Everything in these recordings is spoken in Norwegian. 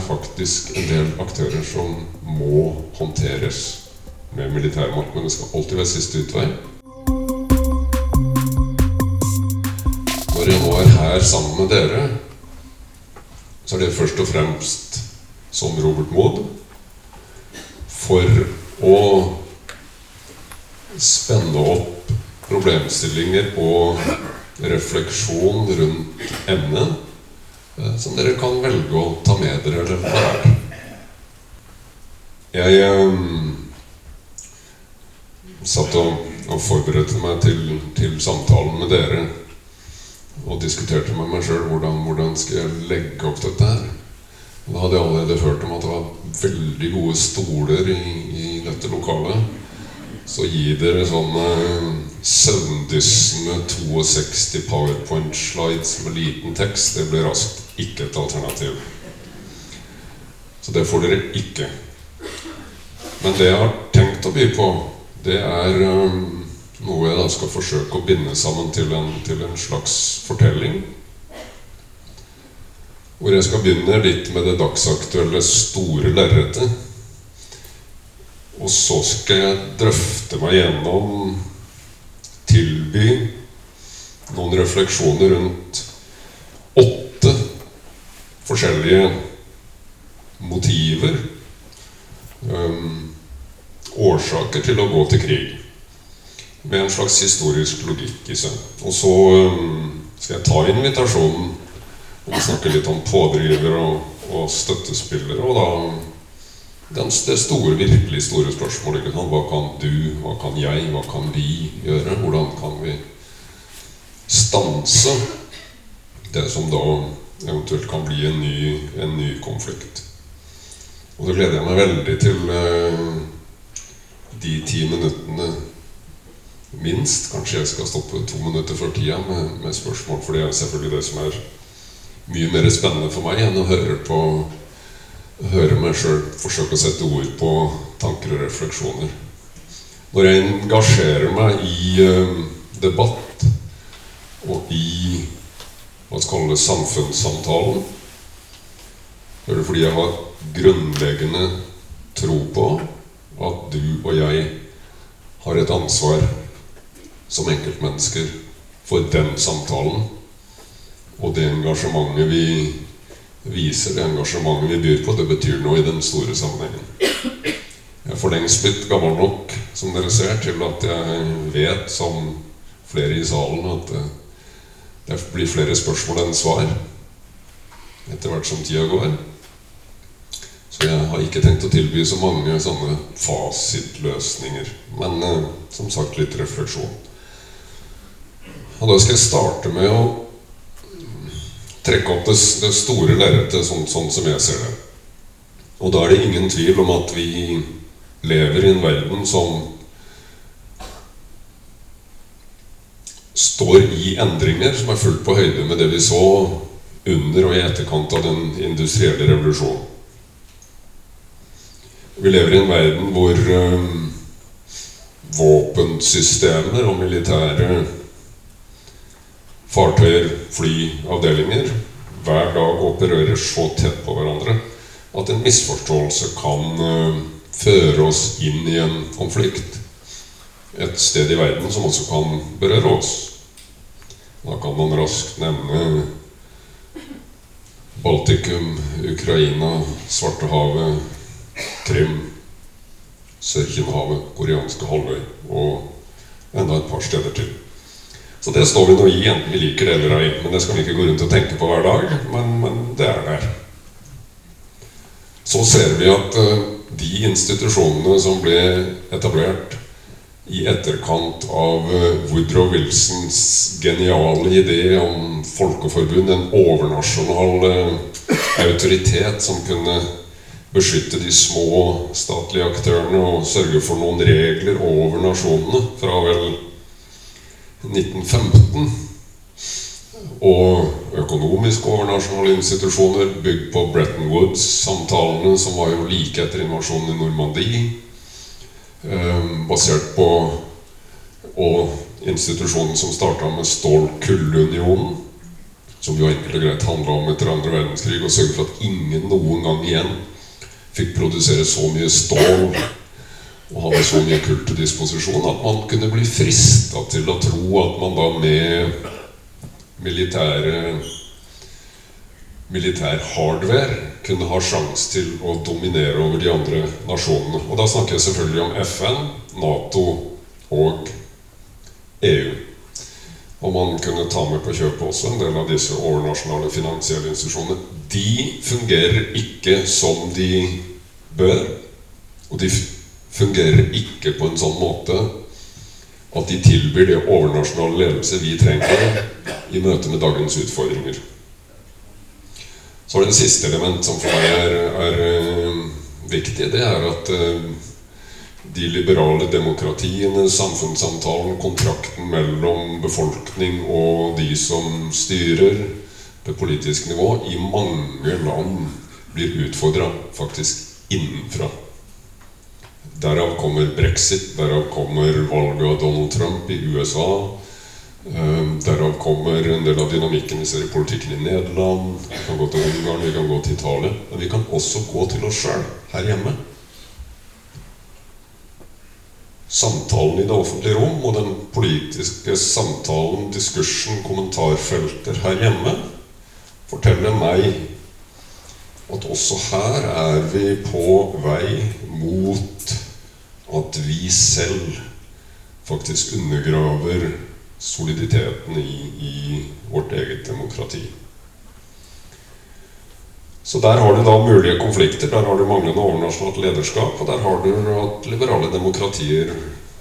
faktisk en del aktører som må håndteres med militærmakt, men det skal alltid være siste utvei. Når jeg nå er her sammen med dere, så er det først og fremst som Robert Mood for å spenne opp problemstillinger og refleksjon rundt emnet som dere kan velge å ta med dere eller lære. Jeg um, satt og, og, forberedte meg til, til, samtalen med dere og diskuterte med meg sjøl hvordan, hvordan skal jeg legge opp dette her. Da hadde jeg allerede hørt om at det var veldig gode stoler i, i dette lokalet. Så gi dere sånne søvndyssende 62 powerpoint-slides med liten tekst. Det blir raskt ikke et alternativ. Så det får dere ikke. Men det jeg har tenkt å by på, det er um, noe jeg da skal forsøke å binde sammen til en, til en slags fortelling. Hvor jeg skal begynne litt med det dagsaktuelle store lerretet. Og så skal jeg drøfte meg gjennom, tilby noen refleksjoner rundt åtte forskjellige motiver. Um, årsaker til å gå til krig. Med en slags historisk logikk i seg. Og så um, skal jeg ta invitasjonen og snakke litt om pådrivere og, og støttespillere. Og da det store, virkelig store spørsmålet. Ikke sant? Hva kan du, hva kan jeg, hva kan vi gjøre? Hvordan kan vi stanse det som da eventuelt kan bli en ny, en ny konflikt? Og så gleder jeg meg veldig til uh, de ti minuttene minst. Kanskje jeg skal stoppe to minutter før tida med, med spørsmål, for det er selvfølgelig det som er mye mer spennende for meg enn å høre på høre meg sjøl forsøke å sette ord på tanker og refleksjoner. Når jeg engasjerer meg i uh, debatt og i hva skal kalle samfunnssamtalen, er det fordi jeg har grunnleggende tro på at du og jeg har et ansvar som enkeltmennesker for den samtalen og det engasjementet vi viser, det engasjementet vi byr på, det betyr noe i den store sammenhengen. Jeg er for lengst blitt gammel nok, som dere ser, til at jeg vet, som flere i salen, at det, det blir flere spørsmål enn svar etter hvert som tida går. Så jeg har ikke tenkt å tilby så mange sånne fasitløsninger. Men eh, som sagt litt refleksjon. Og da skal jeg starte med å trekke opp det, det store lerretet sånn, sånn, som jeg ser det. Og da er det ingen tvil om at vi lever i en verden som står i endringer, som er fullt på høyde med det vi så under og i etterkant av den industrielle revolusjonen. Vi lever i en verden hvor øh, våpensystemer og militære fartøyer, fly, avdelinger hver dag opererer så tett på hverandre at en misforståelse kan uh, føre oss inn i en konflikt et sted i verden som også kan berøre oss. Da kan man raskt nevne Baltikum, Ukraina, Svartehavet, Krim, Sør-Kinahavet, koreanske halvøy og enda et par steder til. Så det står vi nå i, enten vi liker det eller ei. Men det skal vi ikke gå rundt og tenke på hver dag. Men, men det er der. Så ser vi at uh, de institusjonene som ble etablert i etterkant av uh, Woodrow Wilsons geniale idé om folkeforbund, en overnasjonal uh, autoritet som kunne beskytte de små statlige aktørene og sørge for noen regler over nasjonene fra vel 1915. Og økonomisk overnasjonale institusjoner bygd på Bretton Woods-samtalene, som var jo like etter invasjonen i Normandie. Eh, basert på Og institusjonen som starta med Stål-Kullunionen, som jo enkelt og greit handla om etter andre verdenskrig å sørge for at ingen noen gang igjen fikk produsere så mye stål og hadde så mye kult til disposisjon at man kunne bli frista til å tro at man da med militære militær hardware kunne ha sjanse til å dominere over de andre nasjonene. Og da snakker jeg selvfølgelig om FN, Nato og EU. Og man kunne ta med på kjøpet også en del av disse overnasjonale finansielle institusjonene. De fungerer ikke som de bør. Og de fungerer ikke på en sånn måte at de tilbyr det overnasjonale ledelse vi trenger i møte med dagens utfordringer. Så er det en siste element som for meg er, er uh, viktig. Det er at uh, de liberale demokratiene, samfunnssamtalen, kontrakten mellom befolkning og de som styrer det politiske nivå, i mange land blir utfordra faktisk innenfra. Derav kommer brexit, derav kommer valget av Donald Trump i USA. Eh, derav kommer en del av dynamikken vi ser i politikken i Nederland. Vi kan gå til Ungarn, vi kan gå til Italia. Men vi kan også gå til oss sjøl her hjemme. Samtalen i det offentlige rom og den politiske samtalen, diskursen, kommentarfelter her hjemme forteller meg at også her er vi på vei mot at vi selv faktisk undergraver soliditeten i, i vårt eget demokrati. Så der har du da mulige konflikter. Der har du manglende overnasjonalt lederskap. Og der har du at liberale demokratier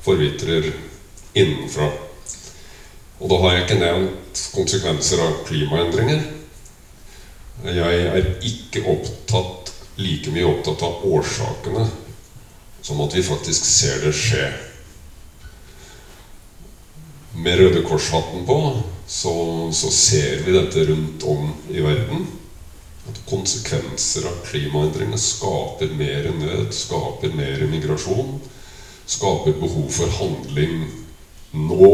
forvitrer innenfra. Og da har jeg ikke nevnt konsekvenser av klimaendringer. Jeg er ikke opptatt, like mye opptatt av årsakene som at vi faktisk ser det skje. Med Røde Kors-hatten på så, så, ser vi dette rundt om i verden. At konsekvenser av klimaendringene skaper mer nød, skaper mer migrasjon. Skaper behov for handling nå.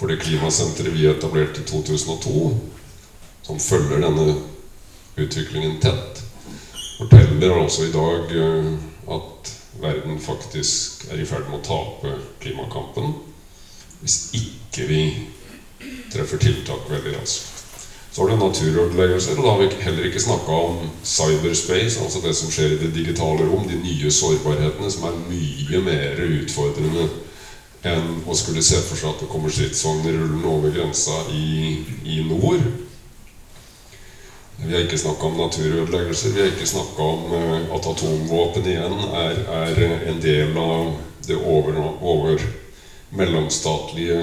For det klimasenteret vi etablerte i 2002, som følger denne utviklingen tett, forteller altså i dag eh, at verden faktisk er i ferd med å tape klimakampen hvis ikke vi treffer tiltak veldig raskt. Så har du naturødeleggelser, og da har vi heller ikke snakka om cyberspace, altså det som skjer i det digitale rom, de nye sårbarhetene som er mye mer utfordrende enn å skulle se for seg at det kommer stridsvogner rullende over grensa i, i nord. Vi har ikke snakka om naturødeleggelser. Vi har ikke snakka om uh, at atomvåpen igjen er, er, en del av det over, over mellomstatlige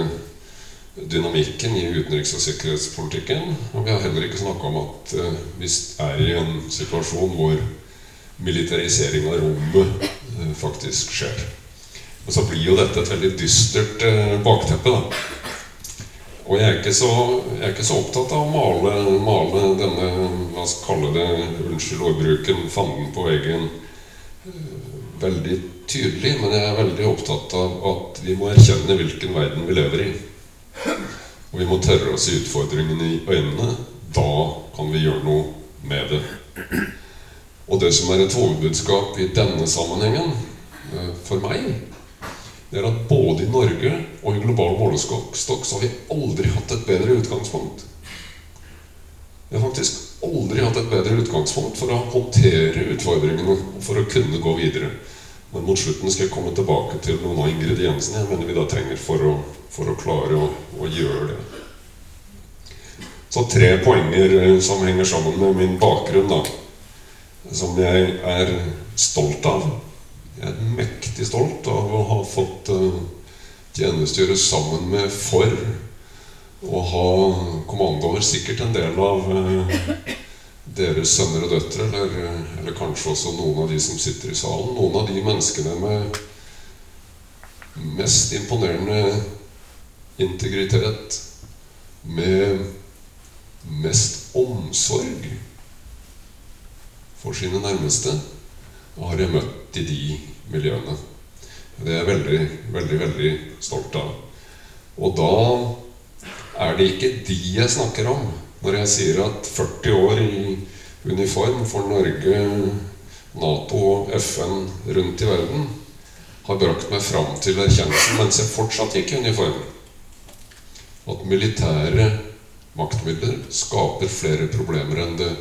dynamikken i utenriks- og sikkerhetspolitikken. Og vi har heller ikke snakka om at uh, vi er i en situasjon hvor militarisering av rommet faktisk skjer. Og så blir jo dette et veldig dystert bakteppe. da og jeg er, så, jeg er ikke så opptatt av å male, male denne Hva skal kalle det Unnskyld ordbruken fanden på veggen veldig tydelig. Men jeg er veldig opptatt av at vi må erkjenne hvilken verden vi lever i. Og vi må tørre å se utfordringene i øynene. Da kan vi gjøre noe med det. Og det som er et hovedbudskap i denne sammenhengen, eh, for meg, det er at både i Norge og i global målestokk så har vi aldri hatt et bedre utgangspunkt. Vi har faktisk aldri hatt et bedre utgangspunkt for å håndtere utfordringene og for å kunne gå videre. Men mot slutten skal jeg komme tilbake til noen av ingrediensene jeg mener vi da trenger for å, for å klare å, å, gjøre det. Så tre poenger eh, som henger sammen med min bakgrunn, da. Som jeg er stolt av. Jeg er mektig stolt av å ha fått uh, tjenestegjøre sammen med for å ha kommando over sikkert en del av uh, deres sønner og døtre, eller, eller, kanskje også noen av de som sitter i salen. Noen av de menneskene med mest imponerende integritet, med mest omsorg for sine nærmeste har jeg møtt i de miljøene. Det er jeg veldig, veldig, veldig stolt av. Og da er det ikke de jeg snakker om Når jeg sier at 40 år i uniform for Norge, Nato og FN rundt i verden har brakt meg fram til erkjennelsen, mens jeg fortsatt gikk i uniform, at militære maktmidler skaper flere problemer enn det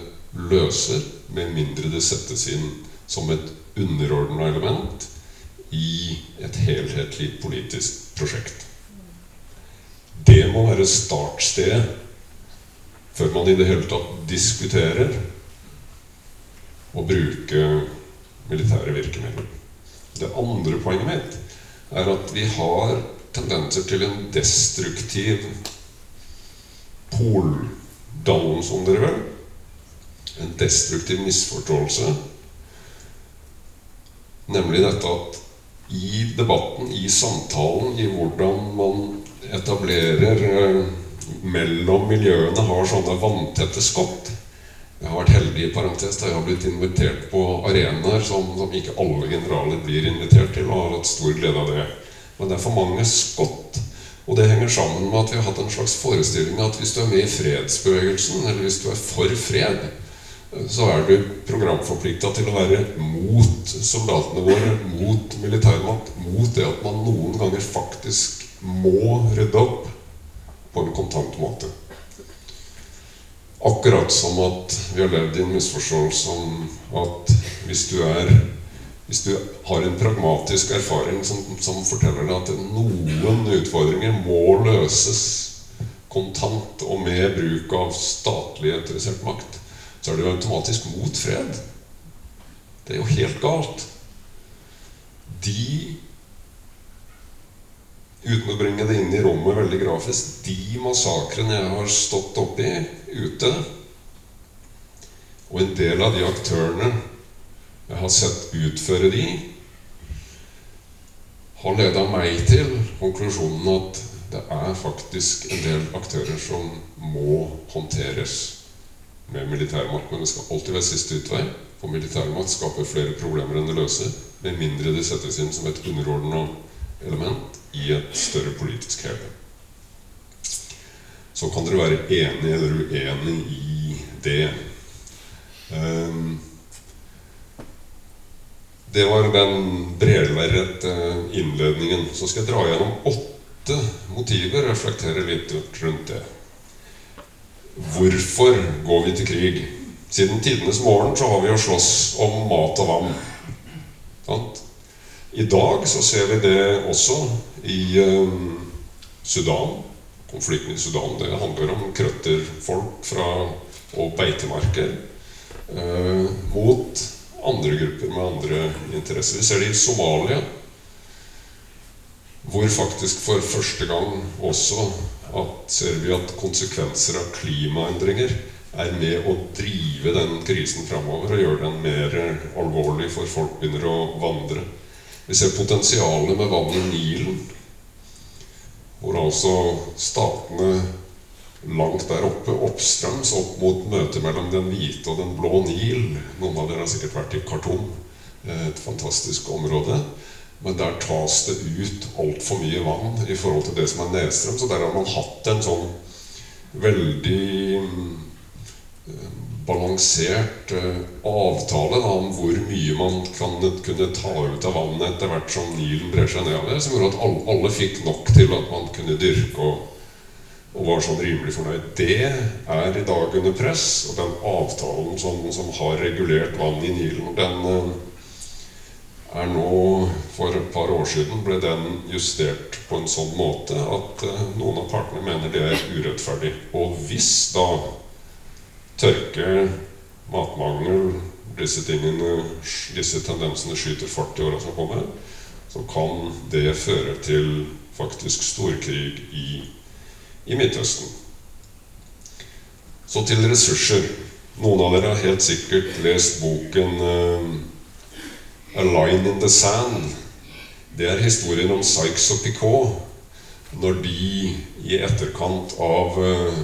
løser, med mindre det settes inn som et underordna element i et helhetlig politisk prosjekt. Det må være startstedet før man i det hele tatt diskuterer å bruke militære virkemidler. Det andre poenget mitt er at vi har tendenser til en destruktiv poldannelse, om dere vil. En destruktiv misforståelse. Nemlig dette at i debatten, i samtalen, i hvordan man etablerer eh, mellom miljøene, har sånne vanntette skott. Jeg har vært heldig i parentes da jeg har blitt invitert på arenaer som, som, ikke alle generaler blir invitert til, og har hatt stor glede av det. Men det er for mange skott. Og det henger sammen med at vi har hatt en slags forestilling at hvis du er med i fredsbevegelsen, eller hvis du er for fred, så er du programforplikta til å være mot soldatene våre, mot militærmakt, mot det at man noen ganger faktisk må rydde opp på en kontant måte. Akkurat som at vi har levd i en misforståelse om at hvis du er hvis du har en pragmatisk erfaring som, som forteller deg at noen utfordringer må løses kontant og med bruk av statlig interessert makt, så er jo automatisk mot fred. Det er jo helt galt. De Uten å bringe det inn i rommet veldig grafisk De massakrene jeg har stått oppi ute, og en del av de aktørene jeg har sett utføre de, har leda meg til konklusjonen at det er faktisk en del aktører som må håndteres med militærmakt. Men det skal alltid være siste utvei. For militærmakt skaper flere problemer enn det løser. Med mindre det settes inn som et underordna element i et større politisk hele. Så kan dere være enig eller uenig i det. Um, det var den bredlerrete innledningen. Så skal jeg dra gjennom åtte motiver og reflektere litt rundt det. Hvorfor går vi til krig? Siden tidenes morgen så har vi jo slåss om mat og vann. Sant? I dag så ser vi det også i um, Sudan. Konflikten i Sudan det handler om krøtterfolk fra, og beitemarker uh, mot andre grupper med andre interesser. Vi ser det i Somalia, hvor faktisk for første gang også at ser vi at konsekvenser av klimaendringer er med å drive den krisen framover og gjøre den mer alvorlig for folk begynner å vandre. Vi ser potensialet med vann i Nilen, hvor altså statene langt der oppe, oppstrøms, opp mot møtet mellom den hvite og den blå Nil Noen av dere har sikkert vært i Khartoum, et fantastisk område. Men der tas det ut altfor mye vann i forhold til det som er nedstrøm. Så der har man hatt en sånn veldig eh, balansert eh, avtale da, om hvor mye man kan, kunne ta ut av vannet etter hvert som Nilen brer seg nedover. Som gjorde at alle, alle, fikk nok til at man kunne dyrke og, og var sånn rimelig fornøyd. Det er i dag under press. Og den avtalen som, som har regulert vann i Nilen, den eh, er nå For et par år siden ble den justert på en sånn måte at uh, noen av partene mener det er urettferdig. Og hvis da tørke, matmangel, disse tingene, disse tendensene skyter fart i åra som kommer, så kan det føre til faktisk storkrig i, i Midtøsten. Så til ressurser. Noen av dere har helt sikkert lest boken uh, 'A Line in the Sand'. Det er historien om Sykes og Picot når de i etterkant av uh,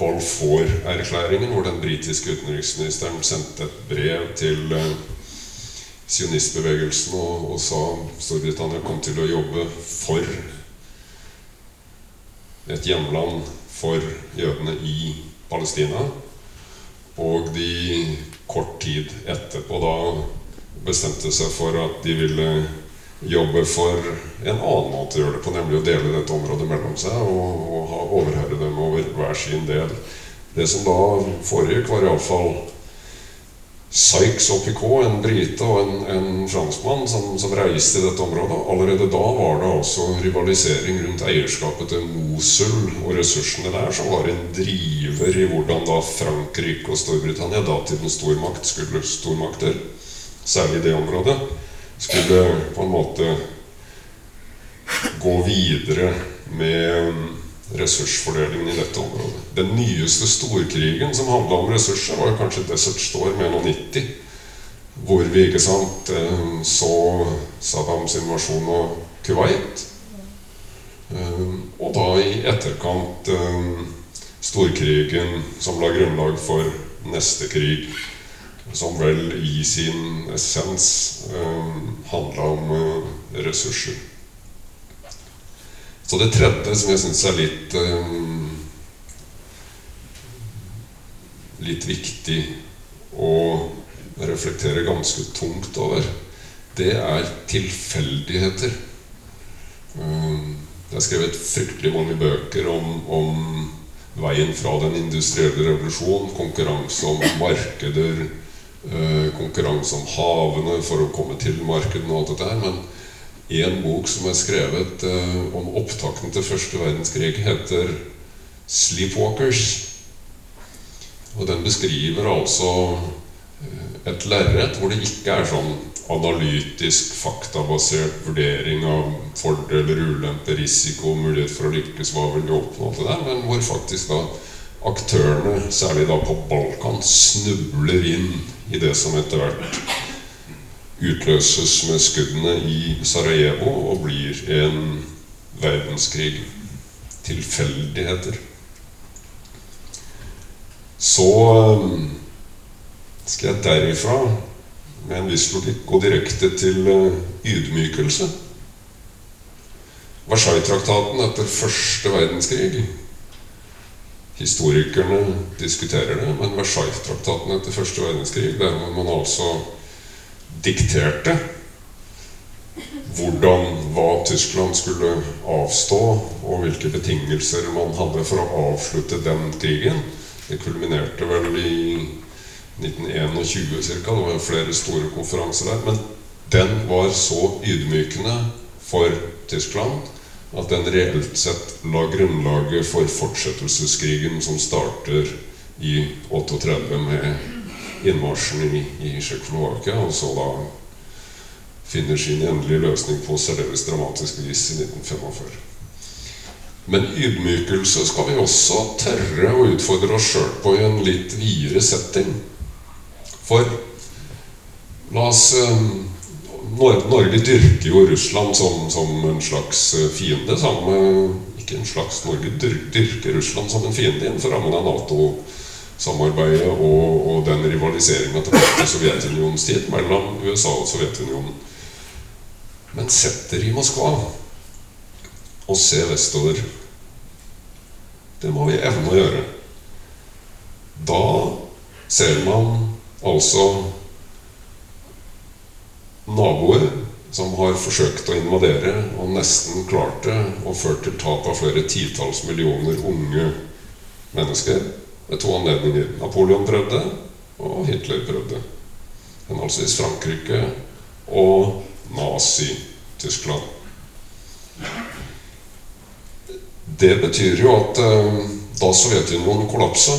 Balfour-erklæringen, hvor den britiske utenriksministeren sendte et brev til uh, sionistbevegelsen og, og sa Storbritannia kom til å jobbe for et hjemland for jødene i Palestina. Og de kort tid etterpå da bestemte seg for at de ville jobbe for en annen måte å gjøre det på, nemlig å dele dette området mellom seg og, og ha overherre dem over hver sin del. Det som da foregikk, var iallfall Sykes og Picot, en brite og en, en franskmann, som, som, reiste i dette området. Allerede da var det altså rivalisering rundt eierskapet til Mosul og ressursene der, som var en driver i hvordan da Frankrike og Storbritannia, datidens stormakt, skulle stormakter, særlig i det området, skulle på en måte gå videre med ressursfordelingen i dette området. Den nyeste storkrigen som handla om ressurser, var kanskje Desert Storm 91. Hvor vi ikke sant, eh, så Saddams invasjon av Kuwait. Eh, og da i etterkant storkrigen som la grunnlag for neste krig. Som vel i sin essens handla om ressurser. Så det tredje som jeg syns er litt eh, Litt viktig å reflektere ganske tungt over, det er tilfeldigheter. Um, det er skrevet fryktelig mange bøker om, om veien fra den industrielle revolusjon, konkurranse om markeder, konkurranse om havene for å komme til markedene og alt dette her. Men en bok som er skrevet uh, om opptakten til første verdenskrig, heter 'Sleepwalkers'. Og den beskriver altså uh, et lerret hvor det ikke er sånn analytisk, faktabasert vurdering av fordeler, ulemper, risiko, mulighet for å lykkes, hva vil vi oppnå til det, men hvor faktisk da aktørene, særlig da på Balkan, snubler inn i det som etter hvert utløses med skuddene i Sarajevo og blir en verdenskrig. Tilfeldigheter. Så eh, skal jeg derifra med en viss logikk gå direkte til eh, ydmykelse. Versailles-traktaten etter første verdenskrig Historikerne diskuterer det, men Versailles-traktaten etter første verdenskrig, der man altså dikterte hvordan hva Tyskland skulle avstå, og hvilke betingelser man hadde for å avslutte den krigen. Det kulminerte vel i 1921 ca. Det var flere store konferanser der. Men den var så ydmykende for Tyskland at den reelt sett la grunnlaget for fortsettelseskrigen som starter i 38 med innmarsjen i, i Tsjekkoslovakia, og så da finner sin endelige løsning på særdeles dramatisk vis i 1945. Men ydmykelse skal vi også tørre å utfordre oss sjøl på i en litt videre setting. For la oss eh, Norge dyrker jo Russland som, som en slags eh, fiende. Sammen, ikke en slags Norge dyrker Russland som en fiende innenfor rammen av Nato samarbeidet og, og den rivaliseringa tilbake til Sovjetunionens tid mellom USA og Sovjetunionen. Men sett dere i Moskva og se vestover. Det må vi evne å gjøre. Da ser man altså naboer som har forsøkt å invadere og nesten klarte å ført til tap av flere titalls millioner unge mennesker ved to anledninger. Napoleon prøvde, og Hitler prøvde. Henholdsvis Frankrike og Nazi-Tyskland. Det betyr jo at eh, da Sovjetunionen kollapsa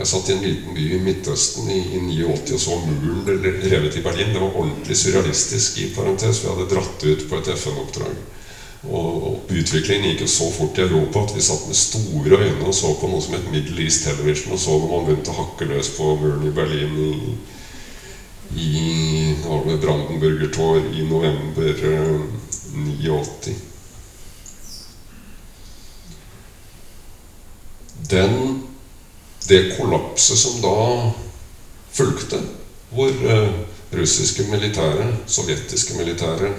Jeg satt i en liten by i Midtøsten i, i 89 og så muren revet i Berlin. Det var ordentlig surrealistisk, i parentes. Vi hadde dratt ut på et FN-oppdrag. Og utviklingen gikk jo så fort i Europa at vi satt med store øyne og så på noe som het Middle East Television, og så når man begynte å hakke løs på muren i Berlin i, i Brandenburger Tor i november eh, 89. Den, det kollapset som da fulgte, hvor eh, russiske militære, sovjetiske militære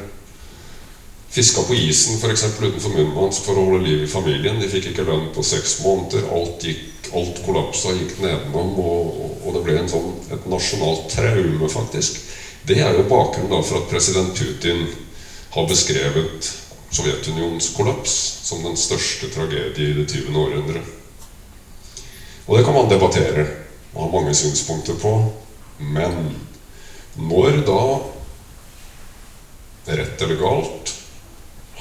Fiska på isen f.eks. utenfor Murmansk for å holde liv i familien. De fikk ikke lønn på seks måneder. Alt gikk alt kollapsa, gikk nedenom, og, og det ble sånn, et nasjonalt traume, faktisk. Det er jo bakgrunnen for at president Putin har beskrevet Sovjetunionens kollaps som den største tragedie i det 20. århundret. Og det kan man debattere og ha mange synspunkter på. Men når da, rett eller galt,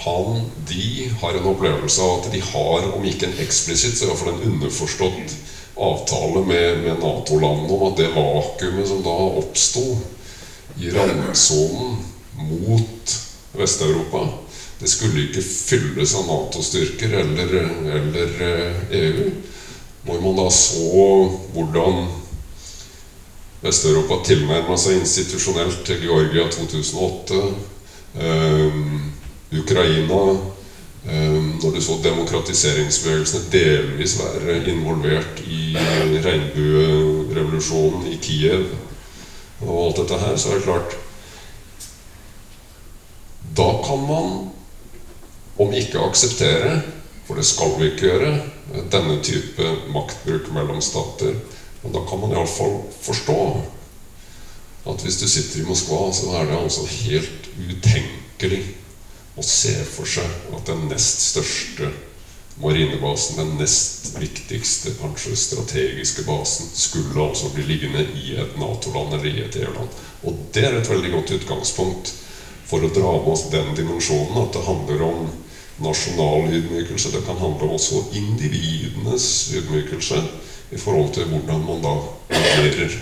han, de har en opplevelse av at de har, om ikke en eksplisitt, så iallfall en underforstått avtale med, med Nato-landene om at det vakuumet som da oppsto i randsonen mot Vest-Europa, det skulle ikke fylles av Nato-styrker eller, eller EU. Når man da så hvordan Vest-Europa tilnærma seg institusjonelt til Georgia 2008 eh, Ukraina eh, Når du så demokratiseringsbevegelsene delvis være involvert i regnbuerevolusjonen i Kiev og alt dette her, så er det klart Da kan man, om ikke akseptere, for det skal vi ikke gjøre, denne type maktbruk mellom stater, men da kan man iallfall forstå at hvis du sitter i Moskva, så er det altså helt utenkelig å se for seg at den nest største marinebasen, den nest viktigste, kanskje strategiske basen, skulle altså bli liggende i et Nato-land eller i et EU-land. Og det er et veldig godt utgangspunkt for å dra med oss den dimensjonen at det handler om nasjonal ydmykelse. Det kan handle også om individenes ydmykelse i forhold til hvordan man da agerer.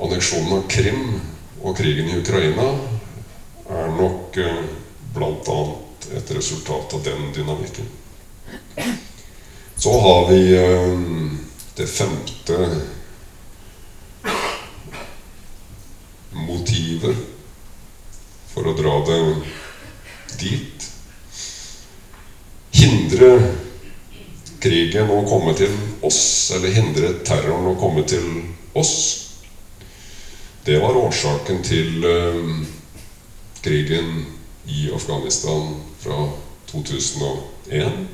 Anneksjonen av Krim og krigen i Ukraina er nok eh, bl.a. et resultat av den dynamikken. Så har vi eh, det femte motivet for å dra det dit. Hindre krigen å komme til oss, eller hindre terroren å komme til oss. Det var årsaken til uh, krigen i Afghanistan fra 2001.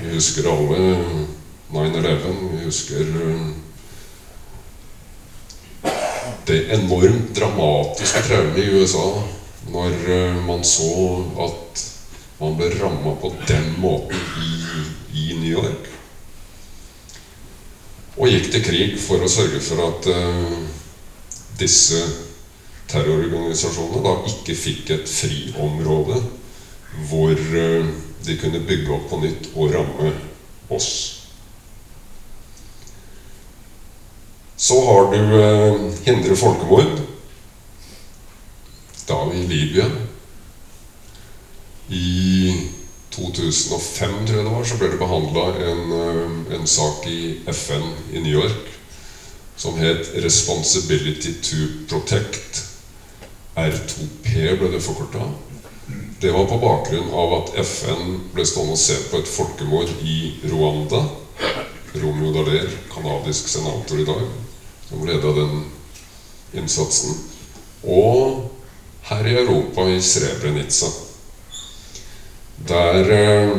Vi husker alle 9-11. Vi husker det enormt dramatiske traumer i USA når eh, man så at man ble ramma på den måten i, i, New York. Og gikk til krig for å sørge for at uh, disse terrororganisasjonene da ikke fikk et friområde hvor uh, de kunne bygge opp på nytt og ramme oss. Så har du eh, hindre folkemord. Da i Libya. I 2005 tror jeg det var, så ble det behandla en, eh, en sak i FN i New York som het 'Responsibility to Protect'. R2P ble det forkorta. Det var på bakgrunn av at FN ble stående og se på et folkemord i Rwanda. Romeo Daler, canadisk senator i dag, som leda den innsatsen. Og her i Europa, i Srebrenica. Der eh,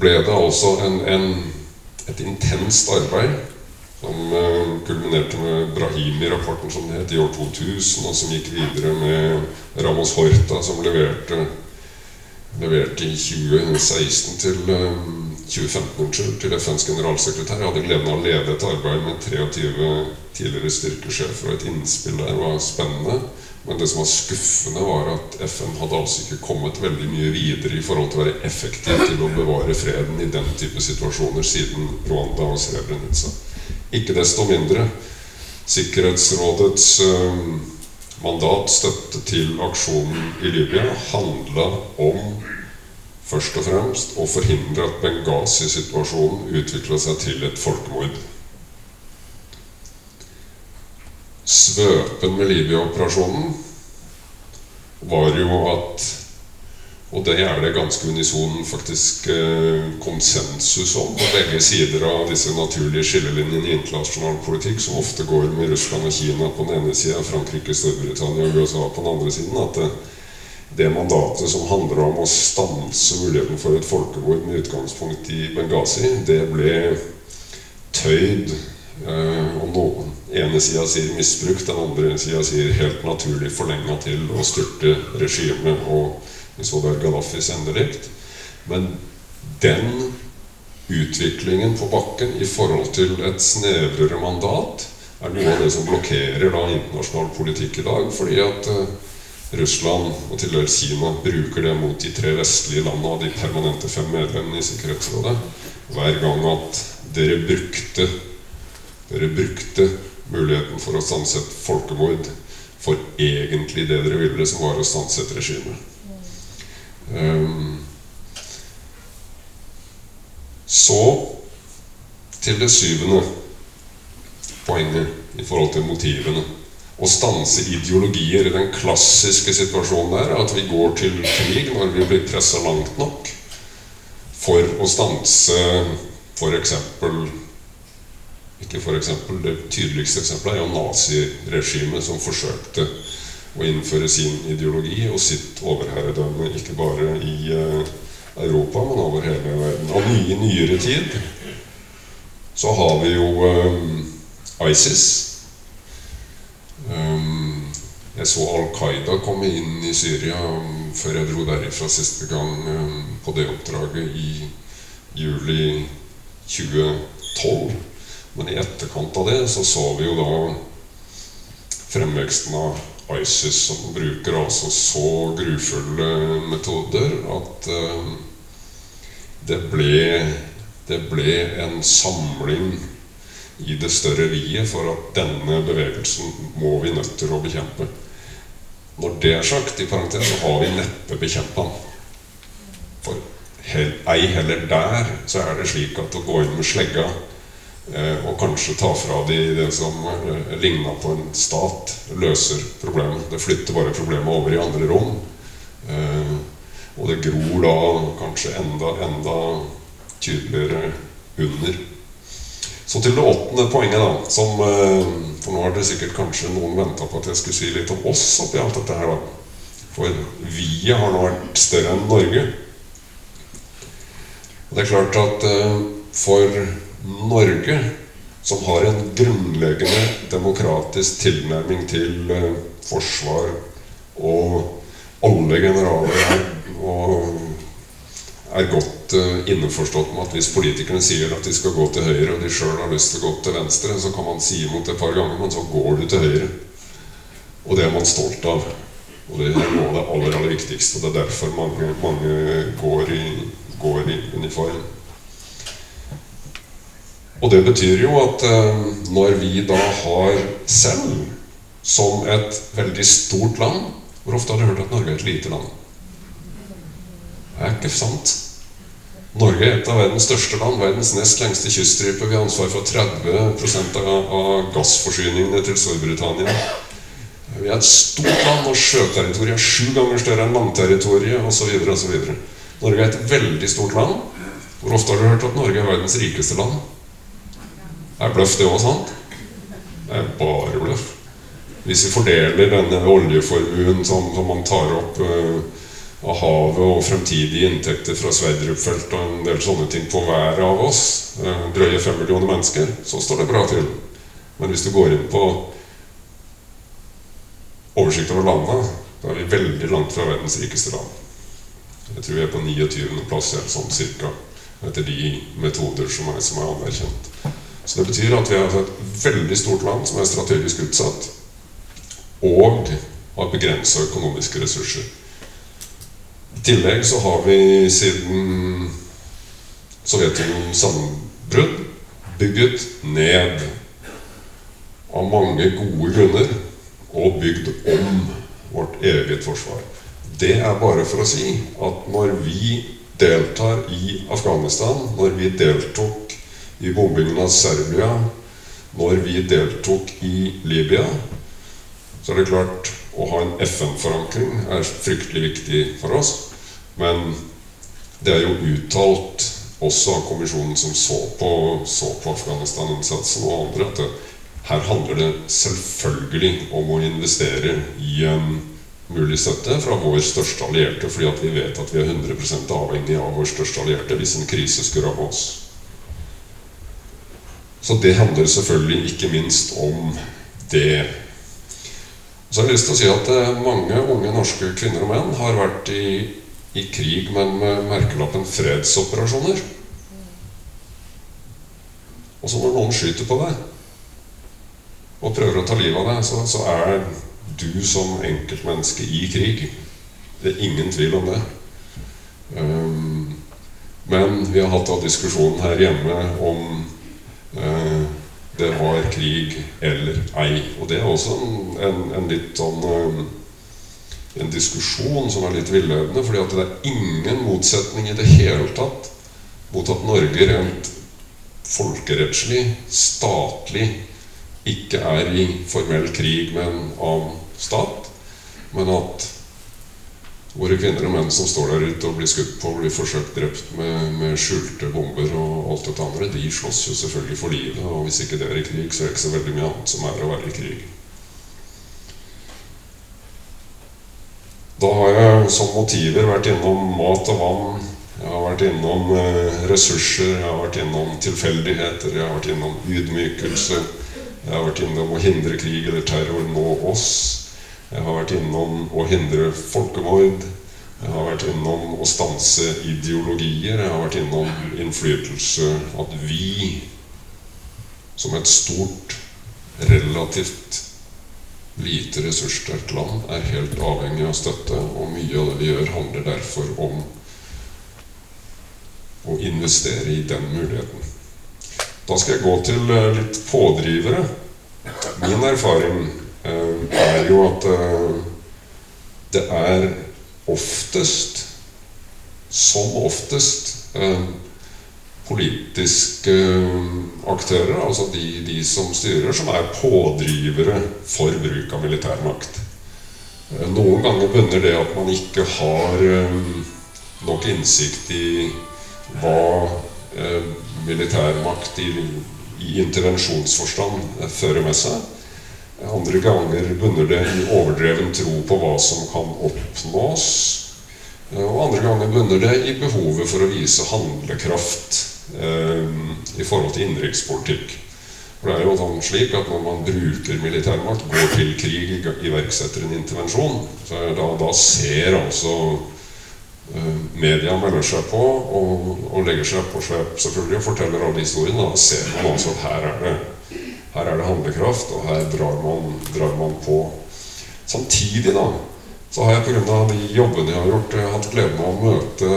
ble det altså en, en, et intenst arbeid som uh, kulminerte med Brahimi-rapporten, som det het, i år 2000, og som gikk videre med Ramos Horta, som leverte, leverte i 2016 til uh, 2015 unnskyld, til FNs generalsekretær. Jeg hadde gleden av å lede et arbeid med 23 tidligere styrkesjefer, og et innspill der var spennende. Men det som var skuffende, var at FN hadde altså ikke kommet veldig mye videre i forhold til å være effektiv til å bevare freden i den type situasjoner siden Rwanda og Srebrenica. Ikke desto mindre Sikkerhetsrådets eh, mandat, støtte til aksjonen i Libya, handla om først og fremst å forhindre at Benghazi-situasjonen utvikla seg til et folkemord. Svøpen med Libya-operasjonen var jo at og det er det ganske unison faktisk eh, konsensus om på begge sider av disse naturlige skillelinjene i internasjonal politikk, som ofte går med Russland og Kina på den ene sida, Frankrike, Storbritannia og USA på den andre siden. At det, det mandatet som handler om å stanse muligheten for et folkemord med utgangspunkt i Benghazi, det ble tøyd eh, og noen ene sida sier misbrukt, den andre sida sier helt naturlig forlenga til å styrte regimet og vi så der Gaddafis endelikt. Men den utviklingen på bakken i forhold til et snevrere mandat er noe av det som blokkerer da internasjonal politikk i dag. Fordi at uh, Russland og til dels Kina bruker det mot de tre vestlige landene og de permanente fem medlemmene i Sikkerhetsrådet. Hver gang at dere brukte, dere brukte muligheten for å stanse et folkemord for egentlig det dere ville, som var å stanse et regime. Um, så til det syvende poenget i forhold til motivene. Å stanse ideologier. Den klassiske situasjonen der er at vi går til krig når vi blir pressa langt nok for å stanse f.eks. Ikke eksempel, Det tydeligste eksempelet er jo naziregimet som forsøkte å innføre sin ideologi og sitt overherredømme ikke bare i uh, Europa, men over hele verden. Og i nyere tid så har vi jo um, ISIS. Um, jeg så Al Qaida komme inn i Syria um, før jeg dro derifra siste gang um, på det oppdraget i juli 2012. Men i etterkant av det så så vi jo da fremveksten av ISIS, som bruker altså så grufulle metoder at uh, det ble, det ble en samling i det større vi-et for at denne bevegelsen må vi nødt til å bekjempe. Når det er sagt, i parentes, så har vi neppe bekjempa den. For ei heller der så er det slik at å gå inn med slegga eh, og kanskje ta fra de det som eh, ligna på en stat, løser problemet. Det flytter bare problemet over i andre rom. Eh, og det gror da kanskje enda, enda tydeligere under. Så til det åttende poenget, da. Som, eh, for nå har det sikkert kanskje noen venta på at jeg skulle si litt om oss oppi alt dette her, da. For vi har nå vært større enn Norge. Og det er klart at eh, for Norge, som har en grunnleggende demokratisk tilnærming til eh, forsvar og alle generaler og er godt uh, innforstått med at hvis politikerne sier at de skal gå til høyre, og de sjøl har lyst til å gå til venstre, så kan man si imot et par ganger, men så går du til høyre. Og det er man stolt av. Og det er noe av det aller, aller viktigste. Det er derfor mange, mange går, i, går, i, uniform. Og det betyr jo at uh, når vi da har selv, som et veldig stort land Hvor ofte har du hørt at Norge er et lite land? Det er ikke sant. Norge er et av verdens største land, verdens nest lengste kyststripe. Vi har ansvar for 30 av, av gassforsyningene til Storbritannia. Vi er et stort land, og sjøterritoriet er sju ganger større enn landterritoriet osv. Norge er et veldig stort land. Hvor ofte har du hørt at Norge er verdens rikeste land? Er bløff det òg sant? Det er bare bløff. Hvis vi fordeler denne oljeformuen som, man tar opp uh, av havet og fremtidige inntekter fra Sverdrup-feltet og en del sånne ting på hver av oss, eh, drøye fem millioner mennesker, så står det bra til. Men hvis du går inn på oversikt over landet, da er vi veldig langt fra verdens rikeste land. Jeg tror vi er på 29. plass eller sånn cirka, etter de metoder som er, som er anerkjent. Så det betyr at vi har et veldig stort land som er strategisk utsatt, og har begrensa økonomiske ressurser. Tillegg så har vi siden Sovjetunionens sammenbrudd bygget ned av mange gode grunner og bygd om vårt eget forsvar. Det er bare for å si at når vi deltar i Afghanistan, når vi deltok i bombingen av Serbia, når vi deltok i Libya, så er det klart å ha en FN-forankring er fryktelig viktig for oss. Men det er jo uttalt også av kommisjonen som så på, så på Afghanistan-innsatsen og andre, at det, her handler det selvfølgelig om å investere i en mulig støtte fra vår største allierte, fordi at vi vet at vi er 100 avhengig av vår største allierte hvis en krise skulle ramme oss. Så det handler selvfølgelig ikke minst om det. Så har jeg lyst til å si at eh, mange unge norske kvinner og menn har vært i, i krig, men med merkelappen 'fredsoperasjoner'. Og så når noen skyter på deg og prøver å ta livet av deg, så, så er du som enkeltmenneske i krig. Det er ingen tvil om det. Um, men vi har hatt diskusjonen her hjemme om uh, det var krig eller ei. Og det er også en, en, en litt sånn um, en diskusjon som er litt villøvende. fordi det er ingen motsetning i det hele tatt mot at Norge rent folkerettslig, statlig, ikke er i formell krig med en annen stat, men at våre kvinner og menn som står der ute og blir skutt på blir forsøkt drept med, med, skjulte bomber og alt dette andre, de slåss jo selvfølgelig for livet. Og hvis ikke det er i krig, så er det ikke så veldig mye annet som er å være i krig. Da har jeg som motiver vært innom mat og vann. Jeg har vært innom eh, ressurser, jeg har vært innom tilfeldigheter, jeg har vært innom ydmykelse. Jeg har vært innom å hindre krig eller terror nå oss. Jeg har vært innom å hindre folkemord. Jeg har vært innom å stanse ideologier. Jeg har vært innom innflytelse. At vi, som et stort, relativt lite ressurssterkt land, er helt avhengig av støtte. Og mye av det vi gjør, handler derfor om å investere i den muligheten. Da skal jeg gå til eh, litt pådrivere. Min erfaring Eh, er jo at eh, det er oftest, som oftest, politiske aktører, altså de, de, som styrer, som er pådrivere for bruk av militærmakt. Noen ganger bunner det at man ikke har nok innsikt i hva militærmakt i, i intervensjonsforstand fører med seg. Andre ganger bunner det i overdreven tro på hva som kan oppnås. Og andre ganger bunner det i behovet for å vise handlekraft eh, i forhold til innenrikspolitikk. For det er jo sånn slik at når man bruker militærmakt, går til krig, iverksetter en intervensjon, så da, da ser altså eh, media melder seg på og, og legger seg på slep selvfølgelig og forteller alle historiene. Da ser man altså at her er det her er det handlekraft, og her drar man, drar man på. Samtidig da, så har jeg pga. de jobbene jeg har gjort, hatt gleden av å møte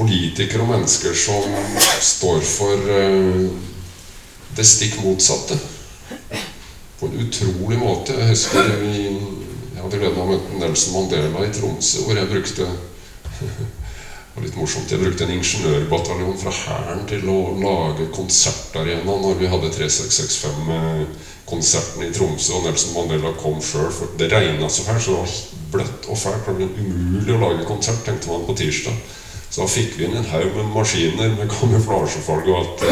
politikere og mennesker som står for uh, det stikk motsatte. På en utrolig måte. Jeg husker vi, jeg hadde gleden av å møte Nelson Mandela i Tromsø, hvor jeg brukte var litt morsomt. Jeg brukte en ingeniørbataljon fra Hæren til å lage konsertarena når vi hadde 3665-konserten i Tromsø, og Nelson Mandela kom sjøl. Det regna så fælt, så det var bløtt og fælt. Det ble umulig å lage konsert, tenkte man på tirsdag. Så da fikk vi inn en haug med maskiner med kamuflasjefarge og alt.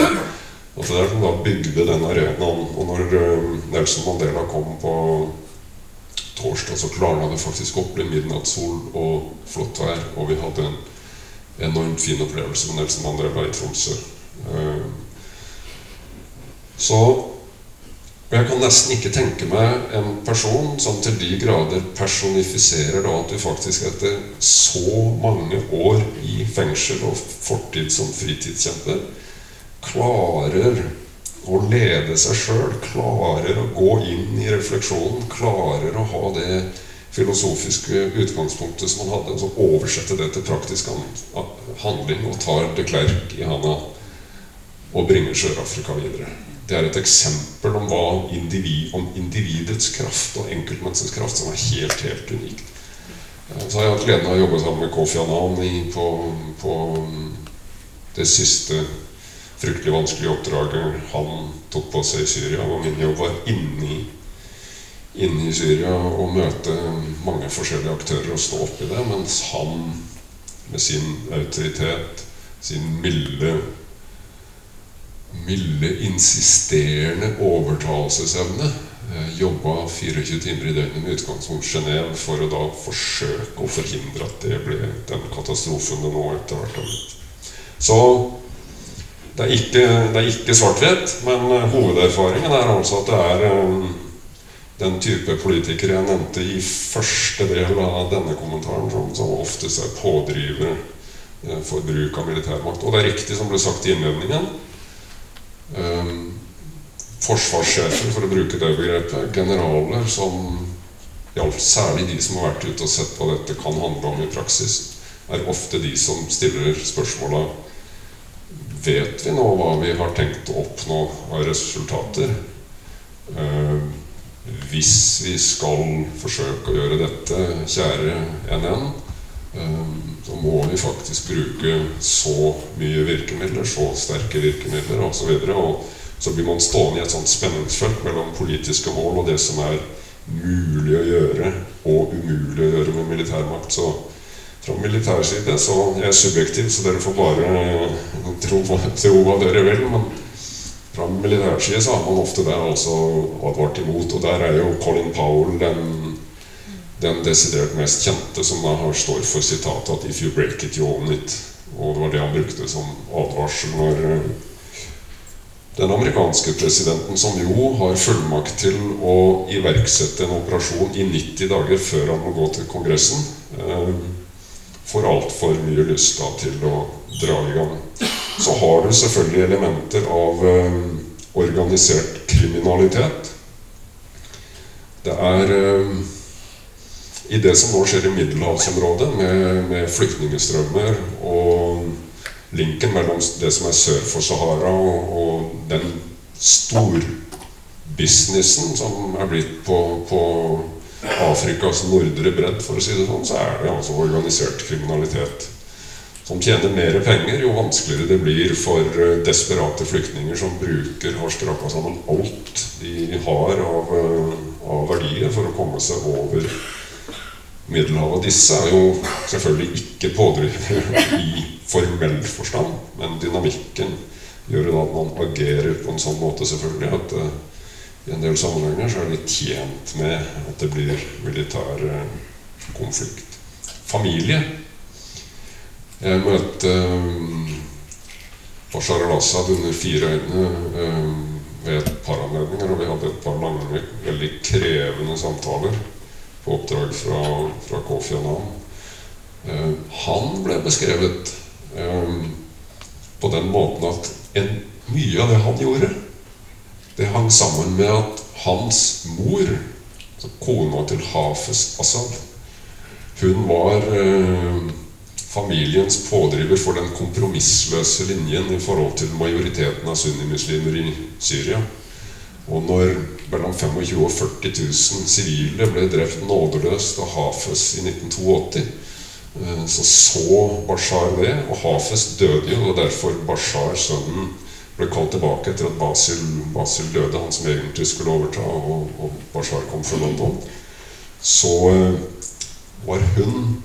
Og det der som da bygde den arenaen. Og når eh, Nelson Mandela kom på torsdag, så klarna det faktisk opp. Ble midnattssol og flott vær, og vi hadde en enormt fin opplevelse med Nelson Mandela i Tromsø. Eh, så jeg kan nesten ikke tenke meg en person som til de grader personifiserer da at du faktisk etter så mange år i fengsel og fortid som fritidskjemper klarer å lede seg sjøl, klarer å gå inn i refleksjonen, klarer å ha det filosofiske utgangspunktet som han hadde, og så oversette det til praktisk handling og tar de Klerk i handa og bringer Sør-Afrika videre. Det er et eksempel om, hva individ, om individets kraft og enkeltmenneskets kraft som er helt, helt unikt. Så har jeg hatt gleden av å jobbe sammen med Kofi Annan på, på det siste fryktelig vanskelige oppdraget han tok på seg i Syria. Og min jobb var inni inne i Syria og møte mange forskjellige aktører og stå oppi det, mens han med sin autoritet, sin milde milde, insisterende overtalelsesevne. Eh, Jobba 24 timer i døgnet med utgangspunkt Genéve for å da forsøke å forhindre at det ble den katastrofen det nå etter hvert har blitt. Så det er ikke, ikke svart-hvitt, men eh, hovederfaringen er altså at det er eh, den type politikere jeg nevnte i første del av denne kommentaren, som, som oftest er pådrivere for bruk av militærmakt. Og det er riktig som ble sagt i innledningen. Um, forsvarssjefer, for å bruke det begrepet, generaler som Særlig de som har vært ute og sett hva dette kan handle om i praksis, er ofte de som stiller spørsmåla Vet vi nå hva vi har tenkt å oppnå av resultater? Eh, hvis vi skal forsøke å gjøre dette, kjære NN, uh, så må vi faktisk bruke så mye virkemidler, så sterke virkemidler osv. Og, så og så blir man stående i et sånt spenningsfelt mellom politiske mål og det som er mulig å gjøre og umulig å gjøre med militærmakt. Så fra militær side så jeg er subjektiv, så dere får bare tro, tro hva dere vil. Men fra militær side så har man ofte det altså advart imot. Og der er jo Colin Powell den, den desidert mest kjente, som da står for sitatet at 'if you break it, you own it'. Og det var det han brukte som advarsel når den amerikanske presidenten, som jo har fullmakt til å iverksette en operasjon i 90 dager før han må gå til Kongressen, eh, får altfor mye lyst da til å dra i gang. Så har du selvfølgelig elementer av eh, organisert kriminalitet. Det er eh, i det som nå skjer i middelhavsområdet, med, med flyktningstrømmer og linken mellom det som er sør for Sahara, og, og den storbusinessen som er blitt på, på Afrikas nordre bredd, for å si det sånn, så er det altså organisert kriminalitet. Som tjener mer penger, jo vanskeligere det blir for eh, desperate flyktninger som bruker, har skrapa sammen alt de har av, eh, av verdier for å komme seg over Middelhavet. Disse er jo selvfølgelig ikke pådrivere i formell forstand, men dynamikken gjør da at man agerer på en sånn måte selvfølgelig at uh, i en del sammenhenger så er de tjent med at det blir militær uh, konflikt. Familie. Jeg møtte um, Bashar al-Assad under fire øyne um, ved et par anledninger, og vi hadde et par lange, veldig krevende samtaler på oppdrag fra, fra Kofi Annan. Eh, han ble beskrevet eh, på den måten at en, mye av det han gjorde, det hang sammen med at hans mor, altså kona til Hafez Assad, hun var eh, familiens pådriver for den kompromissløse linjen i forhold til majoriteten av sunnimuslimer i Syria. Og når mellom 25 og 40 000 sivile ble drept nådeløst av Hafez i 1982, eh, så så Bashar det, og Hafez døde jo, og derfor Bashar, sønnen, ble kalt tilbake etter at Basil, Basil døde, han som egentlig skulle overta, og, og Bashar kom fra London. Så eh, var hun,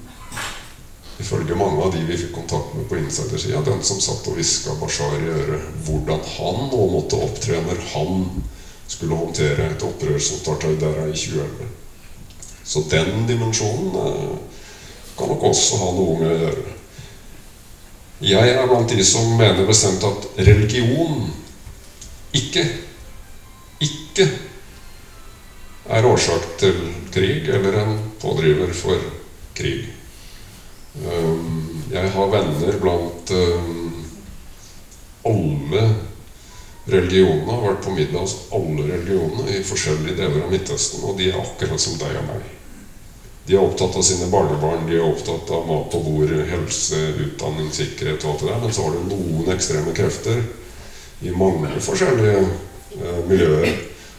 ifølge mange av de vi fikk kontakt med på insidersida, den som satt og hviska Bashar i øret hvordan han nå måtte opptre når han skulle håndtere et opprør som starta i Dara i 2011. Så den dimensjonen eh, kan nok også ha noe med å gjøre. Jeg er blant de som mener bestemt at religion ikke ikke er årsak til krig eller en pådriver for krig. Um, jeg har venner blant um, alle religionene har vært på middag hos alle religionene i forskjellige deler av Midtøsten, og de er akkurat som deg og meg. De er opptatt av sine barnebarn, de er opptatt av mat på bordet, helse, utdanning, sikkerhet og alt det der. Men så har du noen ekstreme krefter i mange forskjellige eh, miljøer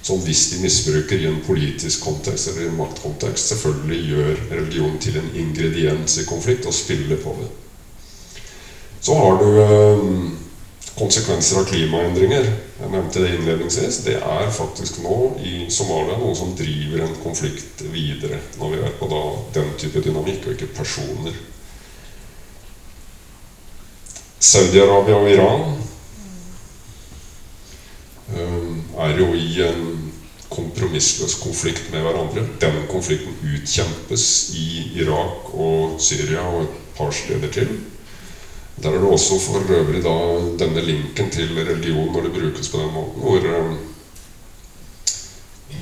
som hvis de misbruker i en politisk kontekst eller i en maktkontekst, selvfølgelig gjør religion til en ingrediens i konflikt og spiller på det. Så har du eh, konsekvenser av klimaendringer. Jeg nevnte det innledningsvis. Det er faktisk nå i Somalia noe som driver en konflikt videre, når vi er på da, den type dynamikk, og ikke personer. Saudi-Arabia og Iran er jo i en kompromissløs konflikt med hverandre. Den konflikten utkjempes i Irak og Syria og et par steder til. Der er det også for øvrig da denne linken til religion når det brukes på den måten, hvor, eh,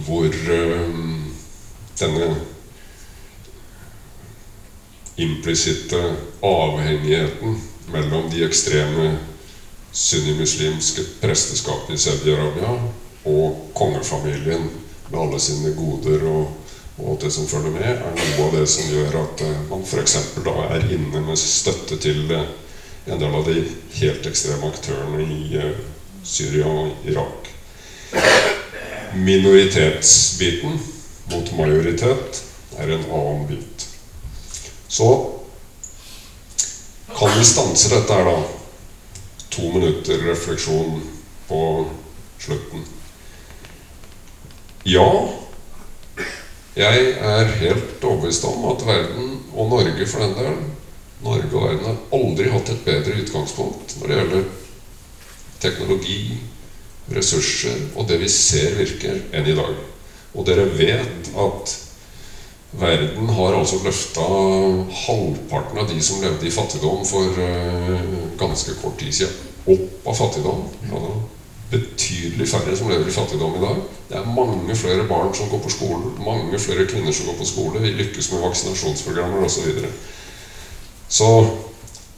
hvor eh, denne implisitte avhengigheten mellom de ekstreme sunnimuslimske presteskapene i Saudi-Arabia og kongefamilien med alle sine goder og, og det som følger med, er noe av det som gjør at eh, man f.eks. da er inne med støtte til en del av de helt ekstreme aktørene i uh, Syria og Irak. Minoritetsbiten mot majoritet er en annen bit. Så kan vi stanse dette her, da? To minutter refleksjon på slutten. Ja, jeg er helt overbevist om at verden, og Norge for den del, Norge og verden har aldri hatt et bedre utgangspunkt når det gjelder teknologi, ressurser og det vi ser virker, enn i dag. Og dere vet at verden har altså løfta halvparten av de som levde i fattigdom for uh, ganske kort tid siden, opp av fattigdom. Altså, betydelig færre som lever i fattigdom i dag. Det er mange flere barn som går på skolen, mange flere kvinner som går på skole. Vi lykkes med vaksinasjonsprogrammer osv. Så,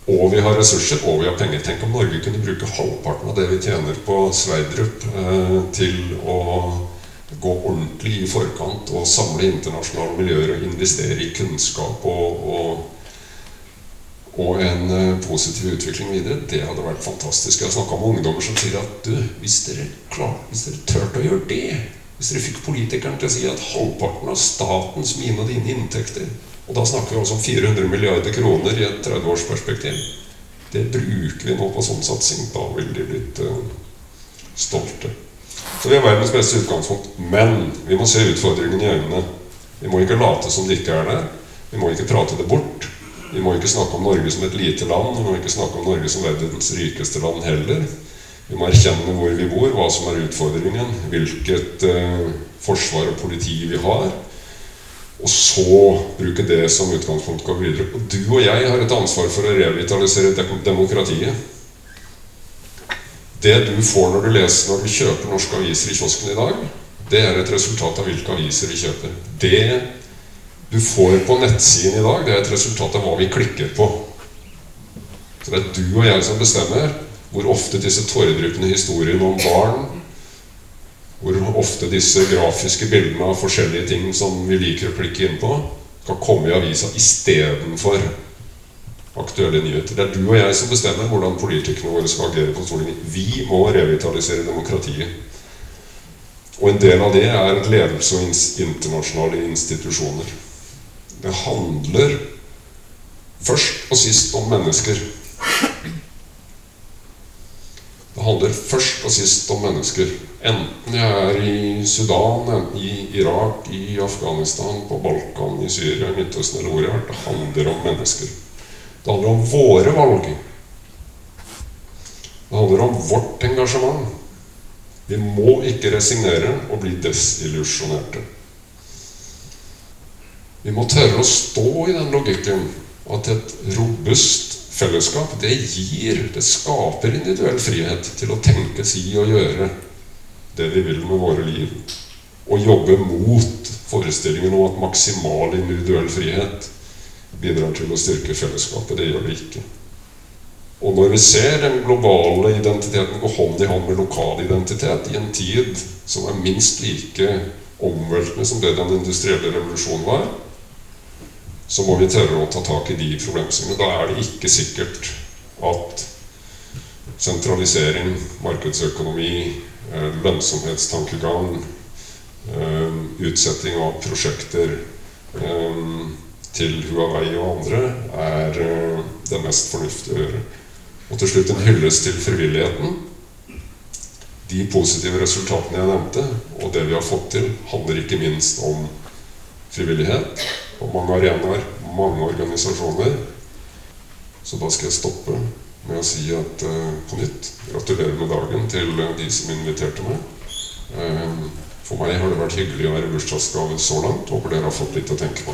og vi har ressurser, og vi har penger. Tenk om Norge kunne bruke halvparten av det vi tjener på Sverdrup, eh, til å gå ordentlig i forkant og samle internasjonale miljøer og investere i kunnskap og, og, og en eh, positiv utvikling videre. Det hadde vært fantastisk. Jeg har snakka med ungdommer som sier at du, hvis dere, klar, hvis dere turte å gjøre det Hvis dere fikk politikeren til å si at halvparten av statens, mine og dine inntekter og da snakker vi også om 400 milliarder kroner i et 30-årsperspektiv. Det bruker vi nå på sånn satsing. Da ville de blitt uh, stolte. Så vi har verdens beste utgangspunkt. Men vi må se utfordringene i øynene. Vi må ikke late som det ikke er der. Vi må ikke prate det bort. Vi må ikke snakke om Norge som et lite land. Vi må ikke snakke om Norge som verdens rikeste land heller. Vi må erkjenne hvor vi bor, hva som er utfordringen, hvilket uh, forsvar og politi vi har og så bruke det som utgangspunkt gå videre. Og du og jeg har et ansvar for å revitalisere demokratiet. Det du får når du leser når du kjøper norske aviser i kiosken i dag, det er et resultat av hvilke aviser vi kjøper. Det du får på nettsiden i dag, det er et resultat av hva vi klikker på. Så det er du og jeg som bestemmer hvor ofte disse tåredryppende historiene om barn hvor ofte disse grafiske bildene av forskjellige ting som vi liker å klikke inn på, skal komme i avisa istedenfor aktuelle nyheter. Det er du og jeg som bestemmer hvordan politikerne våre skal agere på Stortinget. Vi må revitalisere demokratiet. Og en del av det er ledelse og internasjonale institusjoner. Det handler først og sist om mennesker. Handler først og sist om mennesker. Enten jeg er i Sudan, enten i Irak, i Afghanistan, på Balkan, i Syria, i Midtøsten eller hvor jeg har. Det handler om mennesker. Det handler om våre valg. Det handler om vårt engasjement. Vi må ikke resignere og bli desillusjonerte. Vi må tørre å stå i den logikken at et robust Fellesskap det gir, det skaper individuell frihet til å tenke, si og gjøre det vi vil med våre liv. Og jobbe mot forestillingen om at maksimal individuell frihet bidrar til å styrke fellesskapet. Det gjør det ikke. Og når vi ser den globale identiteten gå hånd i hånd med lokal identitet i en tid som er minst like omveltende som det den industrielle revolusjonen var, så må vi tørre å ta tak i de problemstillingene. Da er det ikke sikkert at sentralisering, markedsøkonomi, eh, lønnsomhetstankegang, eh, utsetting av prosjekter eh, til Huawei og andre er det mest fornuftige å gjøre. Og til slutt en hyllest til frivilligheten. De positive resultatene jeg nevnte, og det vi har fått til, handler ikke minst om frivillighet på mange arenaer, mange organisasjoner. Så da skal jeg stoppe med å si at uh, på nytt gratulerer med dagen til uh, de som inviterte meg. Eh, For meg har det vært hyggelig å være bursdagsgave så langt. Håper dere har fått litt å tenke på.